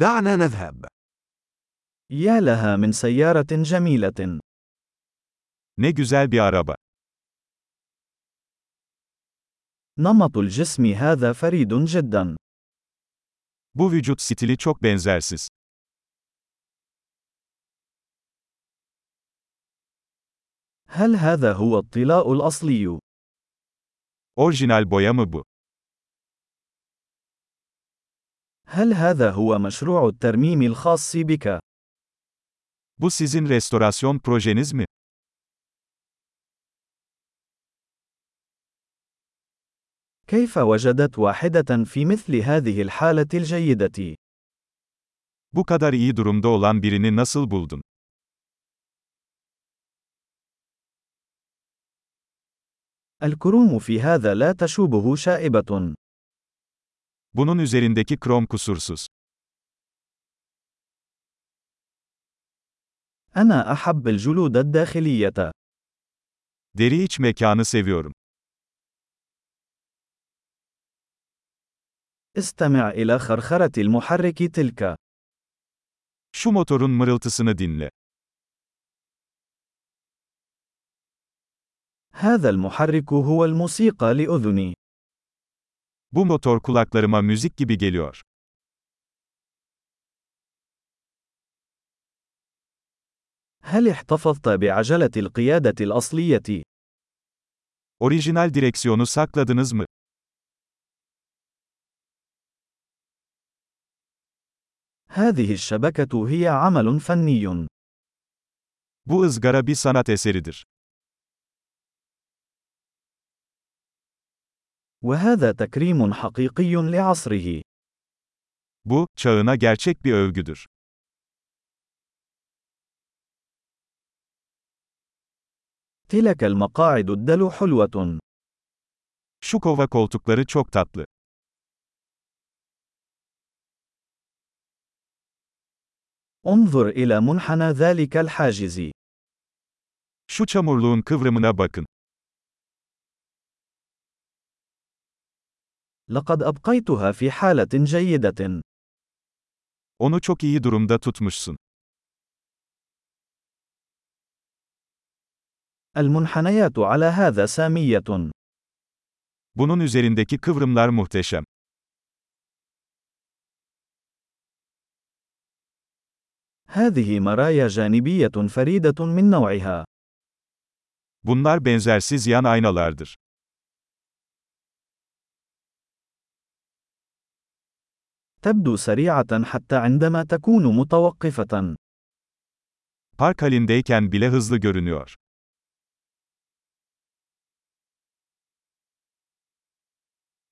دعنا نذهب. يا لها من سيارة جميلة. Ne güzel bir araba. نمط الجسم هذا فريد جدا. Bu vücut stili çok benzersiz. هل هذا هو الطلاء الأصلي؟ Orijinal boya mı bu? هل هذا هو مشروع الترميم الخاص بك؟ Bu sizin restorasyon projeniz mi? كيف وجدت واحدة في مثل هذه الحالة الجيدة؟ Bu kadar iyi durumda olan birini nasıl buldun? الكروم في هذا لا تشوبه شائبة. Bunun üzerindeki krom kusursuz. أنا أحب الجلود الداخلية. Deri iç mekanı seviyorum. استمع إلى خرخرة المحرك تلك. Şu motorun mırıltısını dinle. هذا المحرك هو الموسيقى لأذني. Bu motor kulaklarıma müzik gibi geliyor. هل احتفظت بعجلة القيادة الأصلية؟ Orijinal direksiyonu sakladınız mı? هذه الشبكة هي عمل فني. Bu ızgara bir sanat eseridir. وهذا تكريم حقيقي لعصره. Bu, çağına gerçek bir övgüdür. تلك المقاعد الدلو حلوة. Şu kova koltukları çok tatlı. انظر إلى منحنى ذلك الحاجز. Şu çamurluğun kıvrımına bakın. لقد أبقيتها في حالة جيدة. Onu çok iyi durumda tutmuşsun. المنحنيات على هذا سامية. Bunun üzerindeki kıvrımlar muhteşem. هذه مرايا جانبية فريدة من نوعها. Bunlar benzersiz yan aynalardır. تبدو سريعة حتى عندما تكون متوقفة. Park halindeyken bile hızlı görünüyor.